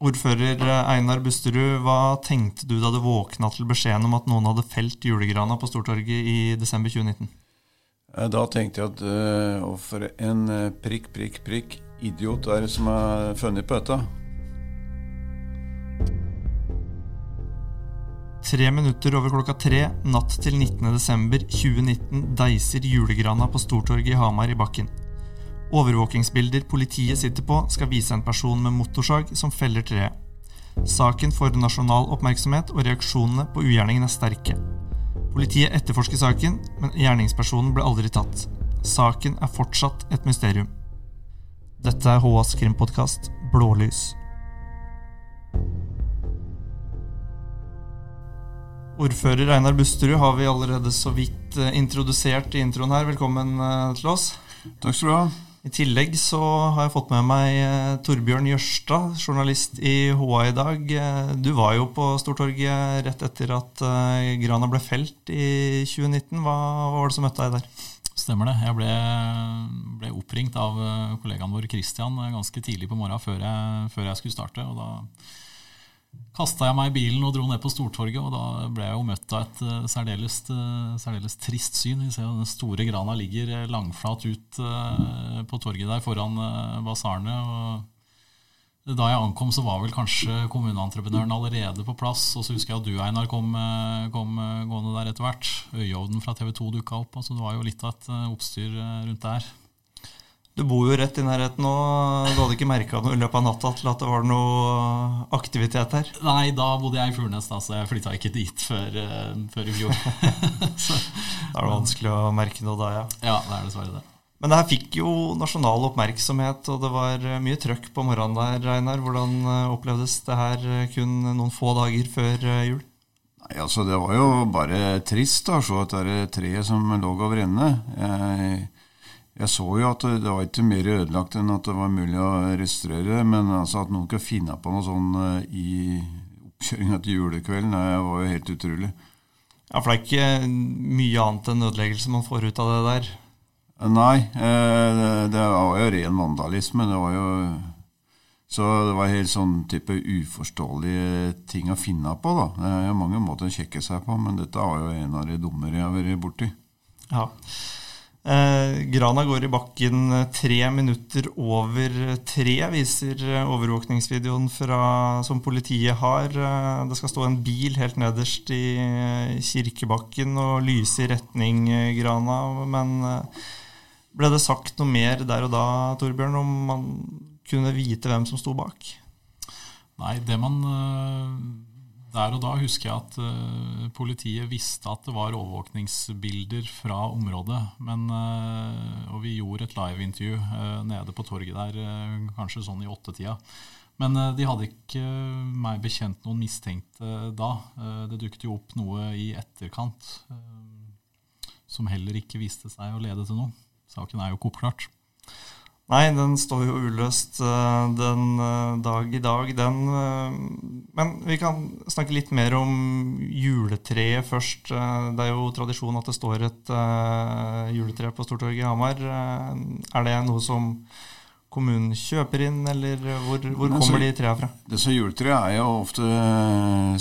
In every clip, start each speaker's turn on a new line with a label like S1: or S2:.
S1: Ordfører Einar Busterud, hva tenkte du da du våkna til beskjeden om at noen hadde felt julegrana på Stortorget i desember 2019?
S2: Eh, Da tenkte jeg at å, for en eh, prikk, prikk, prikk idiot er det som er funnet på dette.
S1: Tre minutter over klokka tre natt til 19.12.2019 deiser julegrana på Stortorget i Hamar i bakken. Overvåkingsbilder politiet sitter på, skal vise en person med motorsag som feller treet. Saken får nasjonal oppmerksomhet, og reaksjonene på ugjerningen er sterke. Politiet etterforsker saken, men gjerningspersonen ble aldri tatt. Saken er fortsatt et mysterium. Dette er HAs krimpodkast Blålys. Ordfører Einar Busterud har vi allerede så vidt eh, introdusert i introen her. Velkommen eh, til oss.
S2: Takk skal du ha.
S1: I tillegg så har jeg fått med meg eh, Torbjørn Jørstad, journalist i HA i dag. Eh, Du var jo på Stortorget rett etter at eh, grana ble felt i 2019. Hva, var det som møtte deg der?
S3: Stemmer det. Jeg ble, ble oppringt av kollegaen vår Christian ganske tidlig på morgenen før jeg, før jeg skulle starte. og da kasta jeg meg i bilen og dro ned på Stortorget, og da ble jeg jo møtt av et uh, særdeles, uh, særdeles trist syn. Vi ser jo Den store grana ligger eh, langflat ut uh, på torget der foran basarene. og Da jeg ankom, så var vel kanskje kommuneentreprenøren allerede på plass. Og så husker jeg at du, Einar, kom, kom gående der etter hvert. Øyeovnen fra TV 2 dukka opp. altså Det var jo litt av et oppstyr rundt der.
S1: Du bor jo rett i nærheten nå. Du hadde ikke merka noe i løpet av natta til at det var noe aktivitet her?
S3: Nei, da bodde jeg i Furnes, da, så jeg flytta ikke dit før, eh, før i fjor. så,
S1: Da er det vanskelig å merke noe da, ja.
S3: ja, det er dessverre det.
S1: Men det her fikk jo nasjonal oppmerksomhet, og det var eh, mye trøkk på morgenen der, Reinar. Hvordan eh, opplevdes det her eh, kun noen få dager før eh, jul?
S2: Nei, altså Det var jo bare trist da, å se at det er treet som lå over ende. Jeg, jeg så jo at det, var ikke mer ødelagt enn at det var mulig å restaurere men altså at noen kunne finne på noe sånn eh, i oppkjøringa til julekvelden, det var jo helt utrolig.
S1: Ja, For det er ikke mye annet enn ødeleggelse man får ut av det der.
S2: Nei, eh, det, det var jo ren vandalisme. Det var jo Så det var helt sånn type uforståelige ting å finne på, da. Det er jo mange måter å sjekke seg på, men dette var jo en av de dummere jeg har vært borti.
S1: Ja. Eh, grana går i bakken tre minutter over tre, viser eh, overvåkningsvideoen fra, som politiet har. Eh, Det skal stå en bil helt nederst i eh, kirkebakken og lyse i retning grana. Men ble det sagt noe mer der og da, Torbjørn, om man kunne vite hvem som sto bak?
S3: Nei, det man Der og da husker jeg at uh, politiet visste at det var overvåkningsbilder fra området. Men, uh, og vi gjorde et liveintervju uh, nede på torget der kanskje sånn i åttetida. Men de hadde ikke meg bekjent noen mistenkte da. Det dukket jo opp noe i etterkant som heller ikke viste seg å lede til noe. Saken er jo ikke oppklart.
S1: Nei, den står jo uløst eh, den eh, dag i dag, den. eh, Men vi kan snakke litt mer om juletreet først. Det er jo tradisjon at det står et juletre på Stortorget i Hamar. Er det noe som kommunen kjøper inn, eller hvor, hvor
S2: kommer så-
S1: de trærne fra?
S2: Disse juletrærne er jo ofte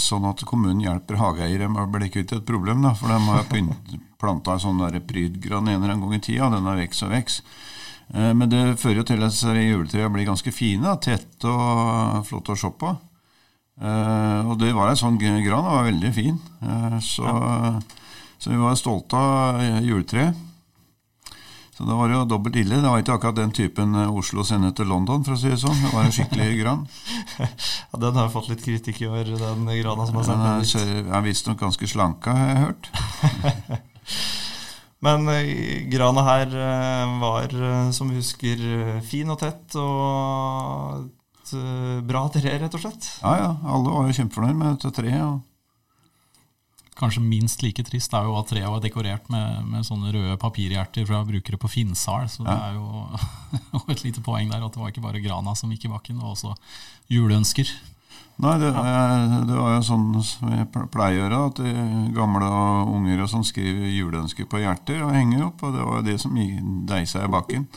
S2: sånn at kommunen hjelper hageeiere med å bli kvitt et problem. Da, for de har planta en sånn prydgran en eller annen gang i tida, og den har vokst og vokst. Eh, Men det fører jo til at juletreet blir ganske fine, tette og flotte å se på. Eh, Og det var en sånn gran, den var veldig fin. Så, Så, så vi var stolte av eh, juletreet. Så det var jo dobbelt ille. Det var ikke akkurat den typen eh, Oslo sender til London, for å si det sånn. Det var en skikkelig gran.
S1: Ja, den har jo fått litt kritikk i år, den grana som har sendt
S2: er,
S1: den dit.
S2: ser- er visstnok ganske slanka, har jeg hørt.
S1: Men eh, grana her eh, var, eh, som vi husker, fin og tett og et bra tre, rett og slett.
S2: Ja, ja. Alle var jo kjempefornøyd med dette treet. og
S3: Kanskje minst like trist er jo at treet var dekorert med, med sånne røde papirhjerter fra brukere på Finnsal. Så det er jo et lite poeng der at det var ikke bare grana som gikk i bakken, det var også juleønsker.
S2: Nei, det, eh, det var jo sånn som jeg pleier å gjøre, at gamle og unger og sånn skriver juleønsker på hjerter og henger opp, og det var jo det som deisa i bakken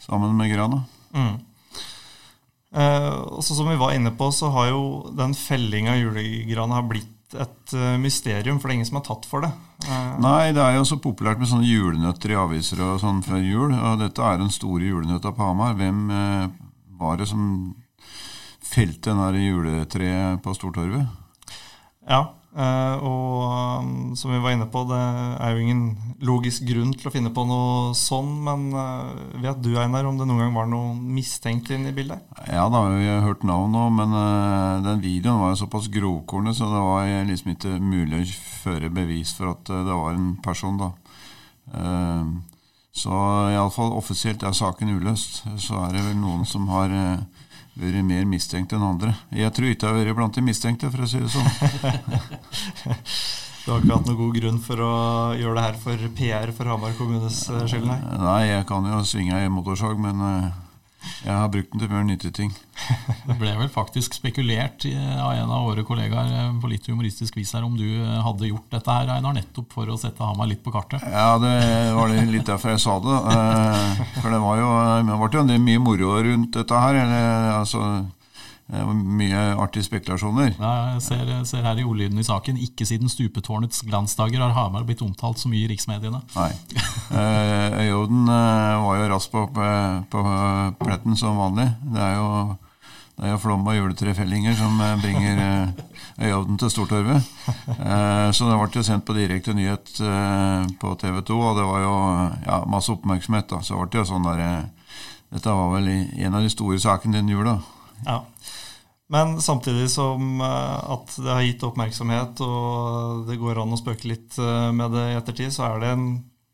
S2: sammen med grana.
S1: Mm. Eh, Som vi var inne på, så har jo den fellinga av julegrana blitt et uh, mysterium, for det er ingen som har tatt for det.
S2: Uh, Nei, det er jo så populært med sånne julenøtter i aviser og sånn før jul. Og dette er den store julenøtta på Hamar. Hvem var det som felte den juletreet på Stortorvet?
S1: Ja, Uh, og um, som vi var inne på, det er jo ingen logisk grunn til å finne på noe sånn. Men uh, vet du, Einar, om det noen gang var noe mistenkt inne i bildet?
S2: Ja, da har vi hørt navn nå, men uh, den videoen var jo såpass grovkornet, så det var liksom ikke mulig å føre bevis for at det var en person, da. så iallfall offisielt er saken uløst. Så er det vel noen som har vært mer mistenkt enn andre. Jeg tror ikke jeg har vært blant de mistenkte, for å si det sånn.
S1: du har ikke hatt noen god grunn for å gjøre det her for PR for Hamar kommunes eh, skyld, nei?
S2: Nei, jeg kan jo svinge ei motorsag, men eh, jeg har brukt den til mer nyttige ting.
S3: Det ble vel faktisk spekulert av en av våre kollegaer eh, på litt humoristisk vis her om du eh, hadde gjort dette her, Einar, nettopp for å sette Hamar litt på kartet?
S2: Ja, det var litt derfor jeg sa det. Eh, for det var jo, det ble jo mye moro rundt dette her. Eller, altså det mye artige spekulasjoner.
S3: Ja, jeg ser, ser, her i ordlyden i saken ikke siden stupetårnets glansdager har Hamar blitt omtalt så mye i riksmediene.
S2: Nei. Eh, Øyoden eh, var jo raskt på, på, pletten som vanlig. Det er jo, det er jo flom av juletrefellinger som eh, bringer eh, Øyoden til Stortorvet. Eh, så det ble jo sendt på direkte nyhet eh, på TV 2, og det var jo ja, masse oppmerksomhet. da. Så det ble jo sånn der, Dette var vel en av de store sakene den jula.
S1: Ja. Men samtidig som eh, at det har gitt oppmerksomhet, og det går an å spøke litt eh, med det i ettertid, så er det en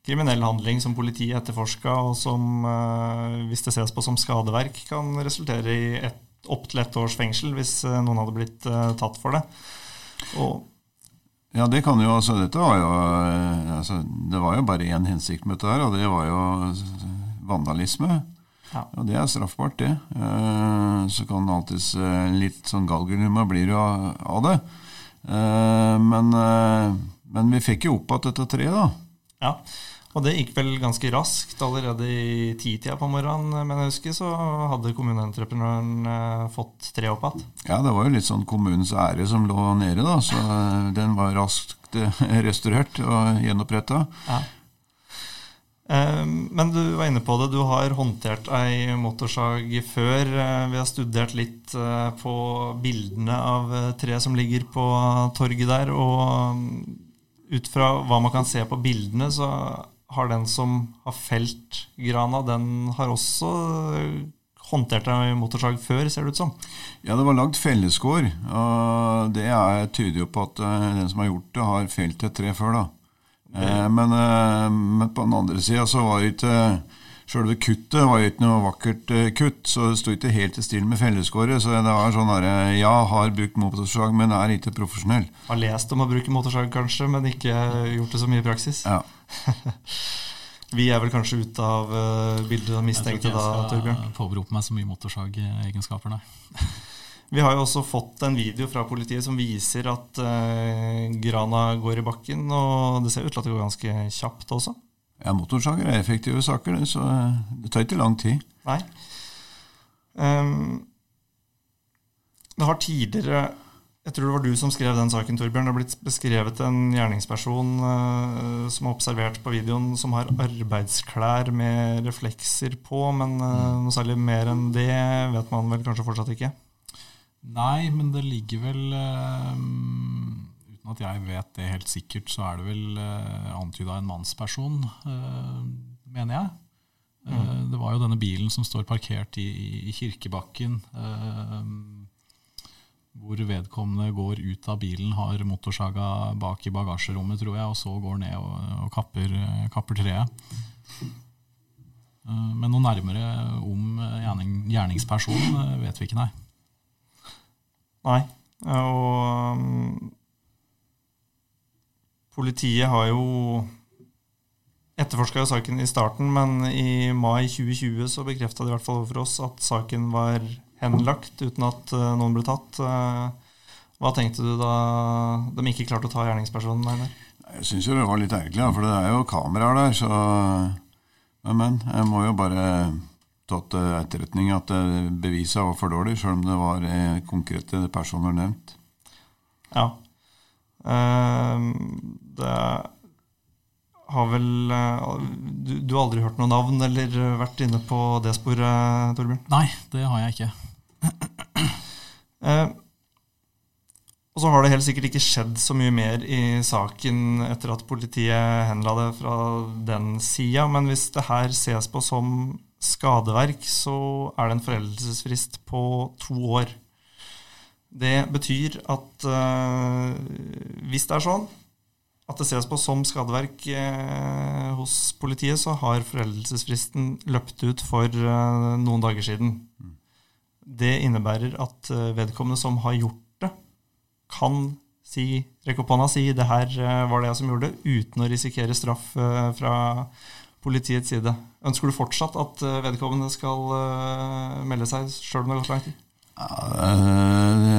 S1: kriminell handling som politiet etterforska, og som, eh, hvis det ses på som skadeverk, kan resultere i et, opptil ett års fengsel hvis noen hadde blitt tatt for det. Og
S2: ja, det kan jo altså Dette var jo altså, Det var jo bare én hensikt med dette her, og det var jo vandalisme. Ja. Og det er straffbart, det. Eh, så kan det alltids eh, litt sånn galgenhumor blir jo av det. Eh, men, men vi fikk jo opp igjen dette treet, da.
S1: Ja, og det gikk vel ganske raskt. Allerede i titida på morgenen, men jeg husker, så hadde kommuneentreprenøren fått treet opp igjen.
S2: Ja, det var jo litt sånn kommunens ære som lå nede, da. Så den var raskt restaurert og gjenoppretta. Ja.
S1: Ehm, men du var inne på det, du har håndtert ei motorsag før. Eh, vi har studert litt eh, på bildene av treet tre som ligger på torget der. Og mm, ut fra hva man kan se på bildene, så har den som har felt grana, den har også håndtert ei motorsag før, ser det ut som?
S2: Ja, det var lagd felleskår. Og det tyder jo på at den som har gjort det, har felt et tre før, da. Eh, men, eh, men, på den andre sida så var ikke Sjølve kuttet var jo ikke noe vakkert eh, kutt, så det sto ikke helt i stil med felleskåret. Så det var sånn herre Ja, har brukt motorsag, men er ikke profesjonell.
S1: Har lest om å bruke motorsag, kanskje, men ikke gjort det så mye i praksis. Ja. Vi er vel kanskje ute av bildet av mistenkte da, Torbjørn? Jeg tror ikke
S3: jeg skal påberope meg så mye motorsagegenskaper, nei.
S1: Vi har jo også fått en video fra politiet som viser at eh, grana går i bakken. Og det ser ut til at det går ganske kjapt også.
S2: Ja, motorsager er effektive saker, så eh, det tar ikke lang tid.
S1: Nei. Um, det har tidligere jeg tror det var du som skrev den saken, Torbjørn. Det har blitt beskrevet en gjerningsperson uh, som er observert på videoen, som har arbeidsklær med reflekser på, men uh, noe særlig mer enn det vet man vel kanskje fortsatt ikke?
S3: Nei, men det ligger vel um, Uten at jeg vet det helt sikkert, så er det vel uh, antyda en mannsperson, uh, mener jeg. Mm. Uh, det var jo denne bilen som står parkert i, i Kirkebakken, uh, hvor vedkommende går ut av bilen, har motorsaga bak i bagasjerommet, tror jeg, og så går ned og, og kapper, kapper, treet. Men noe nærmere om gjerning, gjerningspersonen vet vi ikke, nei.
S1: Nei. Og um, politiet har jo etterforska saken i starten, men i mai 2020 så bekrefta de i hvert fall for oss at saken var henlagt uten at uh, noen ble tatt. Uh, hva tenkte du da de ikke klarte å ta gjerningspersonen? Einar?
S2: Jeg syns jo det var litt ergerlig, for det er jo kameraer der. Så Men, men. Jeg må jo bare tatt til etterretning at eh, beviset var for dårlig, sjøl om det var eh, konkrete personer nevnt.
S1: Ja. Eh, det har vel eh, du, du har aldri hørt noe navn eller vært inne på det sporet, Torbjørn?
S3: Nei, det har jeg ikke.
S1: Eh, og så har det helt sikkert ikke skjedd så mye mer i saken etter at politiet henla det fra den sida, men hvis det her ses på som skadeverk, så er det en foreldelsesfrist på to år. Det betyr at uh, hvis det er sånn at det ses på som skadeverk uh, hos politiet, så har foreldelsesfristen løpt ut for uh, noen dager siden. Det innebærer at vedkommende som har gjort det, kan si, rekke opp hånda og si det her var det jeg som gjorde det, uten å risikere straff fra politiets side. Ønsker du fortsatt at vedkommende skal melde seg, sjøl om det har gått lang tid?
S2: Ja, det,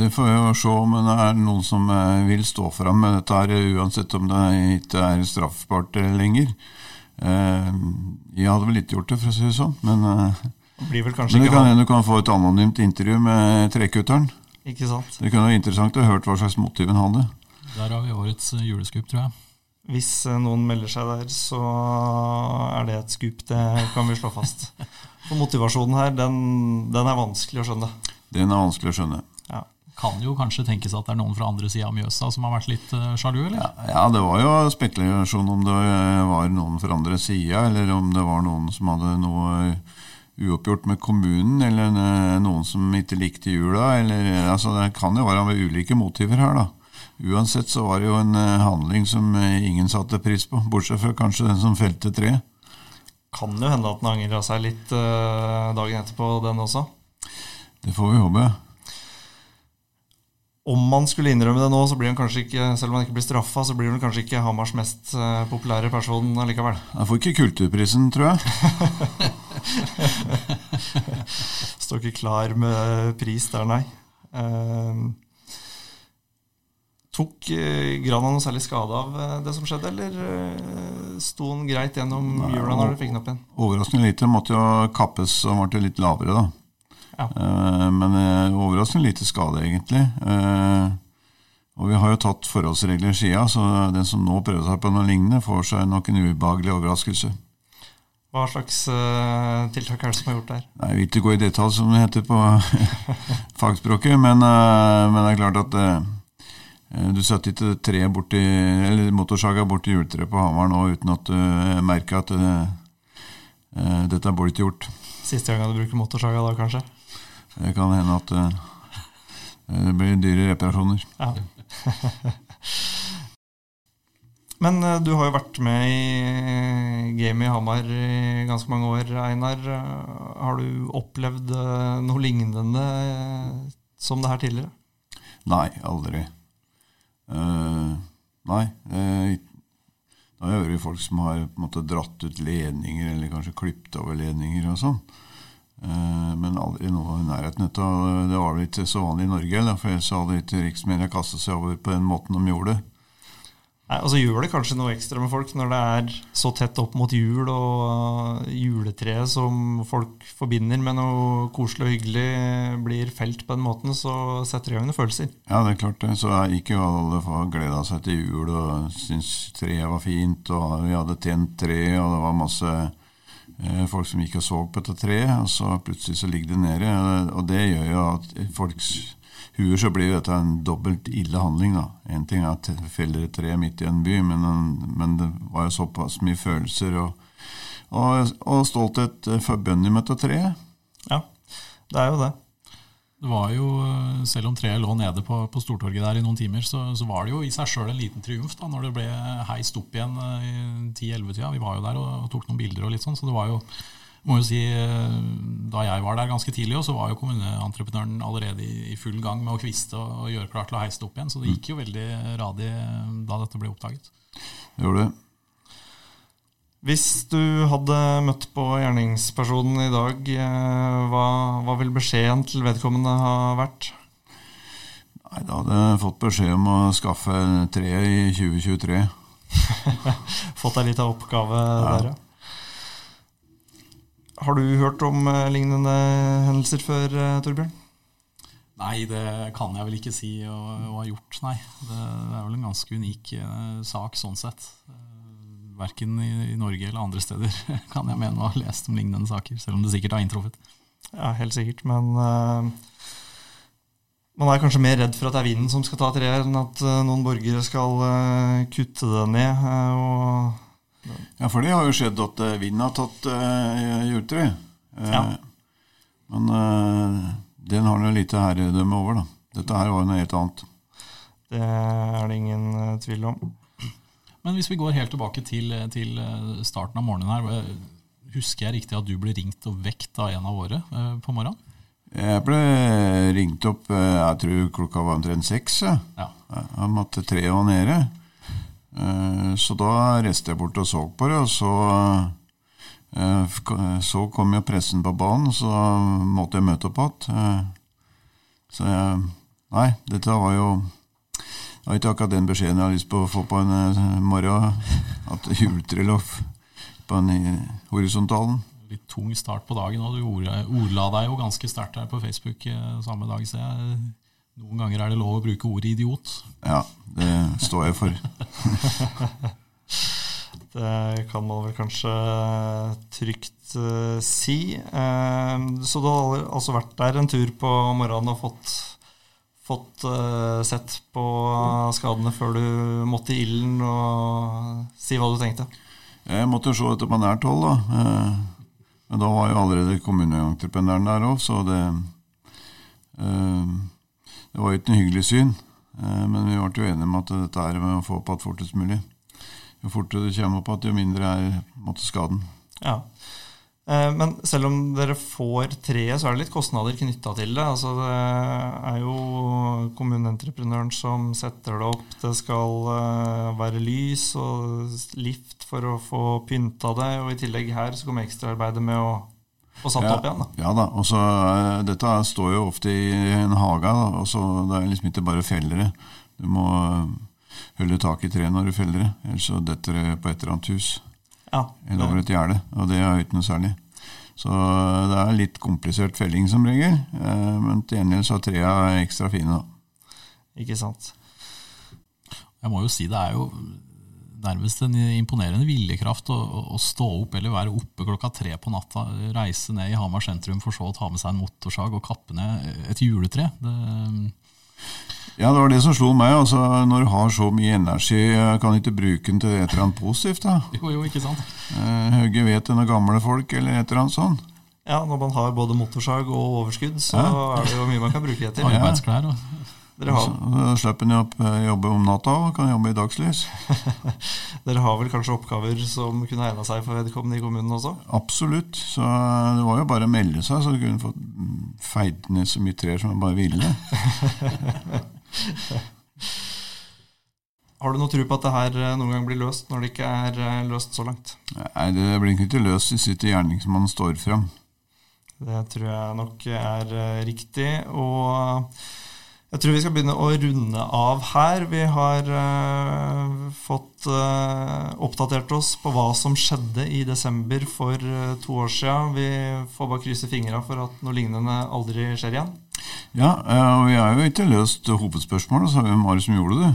S2: det får vi jo se om det er noen som vil stå fram med dette, her, uansett om det ikke er straffbart lenger. Jeg hadde vel ikke gjort det, for å si det sånn, men,
S1: det blir vel
S2: men det kan hende du kan få et anonymt intervju med trekutteren.
S1: Ikke sant?
S2: Det kunne være interessant å høre hva slags motiv han hadde.
S3: Der har vi årets juleskup, tror jeg.
S1: Hvis noen melder seg der, så er det et skup. Det kan vi slå fast. For motivasjonen her, den, den er vanskelig å skjønne.
S2: Den er vanskelig å skjønne.
S1: Ja.
S3: Kan jo kanskje tenkes at det er noen fra andre sida av Mjøsa som har vært litt uh, sjalu, eller?
S2: Ja, ja, det var jo spekulasjon om det var noen fra andre sida, eller om det var noen som hadde noe uoppgjort med kommunen, eller noen som ikke likte jula. Eller, altså, det kan jo være ulike motiver her, da. Uansett så var det jo en handling som ingen satte pris på, bortsett fra kanskje den som felte treet.
S1: Kan jo hende at den angra seg litt uh, dagen etterpå, den også.
S2: Det får vi håpe.
S1: Om man skulle innrømme det nå, så blir han kanskje ikke selv om han ikke blir straffa, så blir han kanskje ikke Hamars mest populære person allikevel.
S2: Han får ikke Kulturprisen, tror jeg.
S1: Står ikke klar med pris der, nei. Uh, tok uh, Grana noe særlig skade av det som skjedde, eller sto han greit gjennom jula når du fikk den opp igjen?
S2: Overraskende lite. Måtte jo kappes og ble litt lavere, da.
S1: Ja.
S2: Men overraskende lite skade, egentlig. Og vi har jo tatt forholdsregler sida, så den som nå prøver seg på noe lignende, får seg nok en ubehagelig overraskelse.
S1: Hva slags uh, tiltak er det som har gjort der?
S2: Nei, Jeg vil ikke gå i detalj, som det heter på fagspråket, men, uh, men, det er klart at uh, du satt ikke tre borti, eller motorsaga borti juletreet på Hamar nå uten at du merka at dette burde ikke gjort.
S1: Siste gang du bruker motorsaga da, kanskje?
S2: Det kan hende at det blir dyre reparasjoner.
S1: Ja. Men du har jo vært med i gamet i Hamar i ganske mange år, Einar. Har du opplevd noe lignende som det her tidligere?
S2: Nei, aldri. Uh, nei. Uh, da har vi folk som har måte dratt ut ledninger, eller kanskje klippet over ledninger og sånn. Uh, men aldri noe i nærheten Det var vel ikke så vanlig i Norge, for ellers hadde ikke riksmedia kastet seg over på den måten de gjorde det.
S1: Nei, og så gjør det kanskje noe ekstra med folk når det er så tett opp mot jul og juletreet som folk forbinder med noe koselig og hyggelig, blir felt på den måten, så setter det i gang noen følelser.
S2: Ja, det er klart det. Så ikke alle gleda seg til jul og syntes treet var fint, og vi hadde tent tre, og det var masse eh, folk som gikk og så på dette treet, og så plutselig så ligger det nede. Og det gjør jo at folks huer så blir dette en dobbelt ille handling. da. Én ting er at feller et tre midt i en by, men, men, det var jo såpass mye følelser og, og, og stolthet forbundet med dette treet.
S1: Ja, det er jo det.
S3: Det var jo, Selv om treet lå nede på, på Stortorget der i noen timer, så, så var det jo i seg sjøl en liten triumf da, når det ble heist opp igjen i 10-11-tida. Vi var jo der og, og tok noen bilder og litt sånn, så det var jo må jo si, Da jeg var der ganske tidlig, så var jo kommuneentreprenøren allerede i, full gang med å kviste og, og gjøre klart til å heise det opp igjen. Så det gikk jo veldig radig da dette ble oppdaget.
S2: Det gjorde det.
S1: Hvis du hadde møtt på gjerningspersonen i dag, hva, hva vil beskjeden til vedkommende ha vært?
S2: Nei, Da hadde jeg fått beskjed om å skaffe tre i 2023.
S1: fått deg litt av oppgave ja. der, ja. Har du hørt om lignende hendelser før, Torbjørn?
S3: Nei, det kan jeg vel ikke si å, ha gjort, nei. Det, det, er vel en ganske unik eh, sak sånn sett. Eh, verken i, i, Norge eller andre steder kan jeg mene å ha lest om lignende saker, selv om det sikkert har inntruffet.
S1: Ja, helt sikkert, men uh, man er kanskje mer redd for at det er vinden som skal ta treet, enn at uh, noen borgere skal uh, kutte det ned.
S2: Og, ja, for det har jo skjedd at vinden har tatt uh, juletre. Ja. Men den har noe lite herredømme over. da. Dette her var jo noe helt annet.
S1: Det er det ingen uh, tvil om.
S3: Men hvis vi går helt tilbake til, til, eh, starten av morgenen her. Husker jeg riktig at du ble ringt og vekt av en av våre uh, på morgenen?
S2: Jeg ble ringt opp jeg tror klokka var omtrent seks. Ja. Ja. Jeg måtte tre var nede. Så da reiste jeg bort og så på det, og så Eh, så kom jo pressen på banen, så måtte jeg møte opp igjen. Eh, så jeg Nei, dette var jo Det var ikke akkurat den beskjeden jeg har lyst på å få på en eh, morgen. At juletre lå på den horisontalen.
S3: Litt tung start på dagen, og du ordla deg jo ganske sterkt her på Facebook samme dag. Så jeg, noen ganger er det lov å bruke ordet idiot.
S2: Ja, det står jeg for.
S1: Det kan man vel kanskje trygt uh, si. Uh, så du har altså vært der en tur på morgenen og fått, fått uh, sett på skadene før du måtte i ilden og si hva du tenkte?
S2: Jeg måtte jo se etter på nært hold, da. Men da var jo allerede kommuneentreprenøren der òg, så det Det var jo ikke noe hyggelig syn. Men vi ble jo enige om at dette er med å få opp igjen fortest mulig jo fortere du kommer opp igjen, jo mindre er måtte skaden.
S1: Ja. Eh, men selv om dere får treet, så er det litt kostnader knytta til det. Altså det er jo kommuneentreprenøren som setter det opp. Det skal eh, være lys og lift for å få pynta det. Og i tillegg her så kommer ekstraarbeidet med å få satt
S2: ja,
S1: opp igjen. Da.
S2: Ja da. og så eh, Dette står jo ofte i en hage. Og så Det er liksom ikke bare fellere. Du må holde tak i treet når du feller det, ellers så detter det på et eller annet hus.
S1: Ja,
S2: eller over et gjerde, og det er ikke noe særlig. Så det er litt komplisert felling som regel, eh, men til gjengjeld så er trea ekstra fine, da.
S1: Ikke sant.
S3: Jeg må jo si det er jo nærmest en imponerende viljekraft å, å, stå opp eller være oppe klokka tre på natta, reise ned i Hamar sentrum for så å ta med seg en motorsag og kappe ned et juletre. Det,
S2: ja, det var det som slo meg. altså Når du har så mye energi, kan du ikke bruke den til et eller annet positivt? da?
S3: Jo, jo, ikke sant?
S2: Høgge Høge vet det når gamle folk, eller et eller annet sånt.
S1: Ja, når man har både motorsag og overskudd, så ja. er det jo mye man kan bruke det til.
S3: Arbeidsklær og
S2: dere har... Så slipper en å eh, jobbe om natta og kan jobbe i dagslys.
S1: Dere har vel kanskje oppgaver som kunne egna seg for vedkommende i kommunen også?
S2: Absolutt. Så eh, det var jo bare å melde seg, så du kunne fått feid ned så mye trær som man bare ville.
S1: Har du noe tro på at det her eh, noen gang blir løst, når det ikke er løst så langt?
S2: Nei, det blir ikke løst hvis ikke gjerningsmannen står fram.
S1: Det tror jeg nok er riktig. Og jeg tror vi skal begynne å runde av her. Vi har uh, fått uh, oppdatert oss på hva som skjedde i desember for uh, to år siden. Vi får bare krysse fingra for at noe lignende aldri skjer igjen.
S2: Ja, og vi har jo ikke løst hovedspørsmålet, så hvem var det som gjorde det?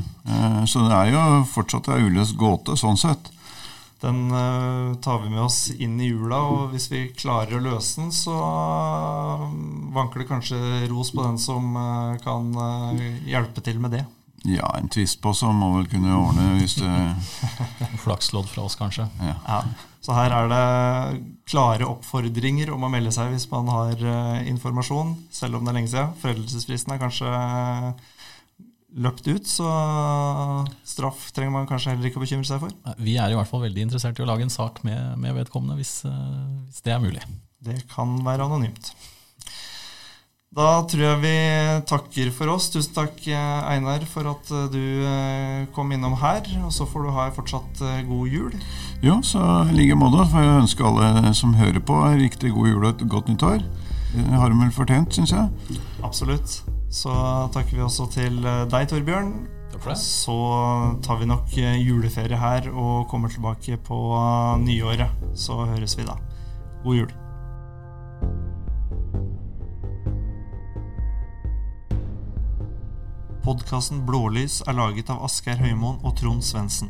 S2: Så det er jo fortsatt ei uløst gåte, sånn sett.
S1: Den uh, tar vi med oss inn i jula, og hvis vi klarer å løse den, så uh, vanker det kanskje ros på den som uh, kan hjelpe til med det.
S2: Ja, en tvist på så må vel kunne ordne hvis det
S3: Flakslodd fra oss, kanskje.
S1: Ja. ja. Så her er det klare oppfordringer om å melde seg hvis man har informasjon, selv om det er lenge siden. Foreldelsesfristen er kanskje løpt ut, så straff trenger man kanskje heller ikke å bekymre seg for.
S3: Vi er i hvert fall veldig interessert i å lage en sak med, med vedkommende, hvis, eh, hvis, det er mulig.
S1: Det kan være anonymt. Da tror jeg vi takker for oss. Tusen takk, Einar, for at eh, du eh, kom innom her. Og så får du ha fortsatt god jul.
S2: Jo, så i like måte får jeg ønske alle som hører på, riktig god jul og et godt nyttår. Det har de vel fortjent, syns jeg.
S1: Absolutt. Så takker vi også til eh, deg, Torbjørn. Takk for det Så tar vi nok eh, juleferie her og kommer tilbake på eh, nyåret. Så høres vi da. God jul. Podkasten Blålys er laget av Asgeir Høymoen og Trond Svendsen.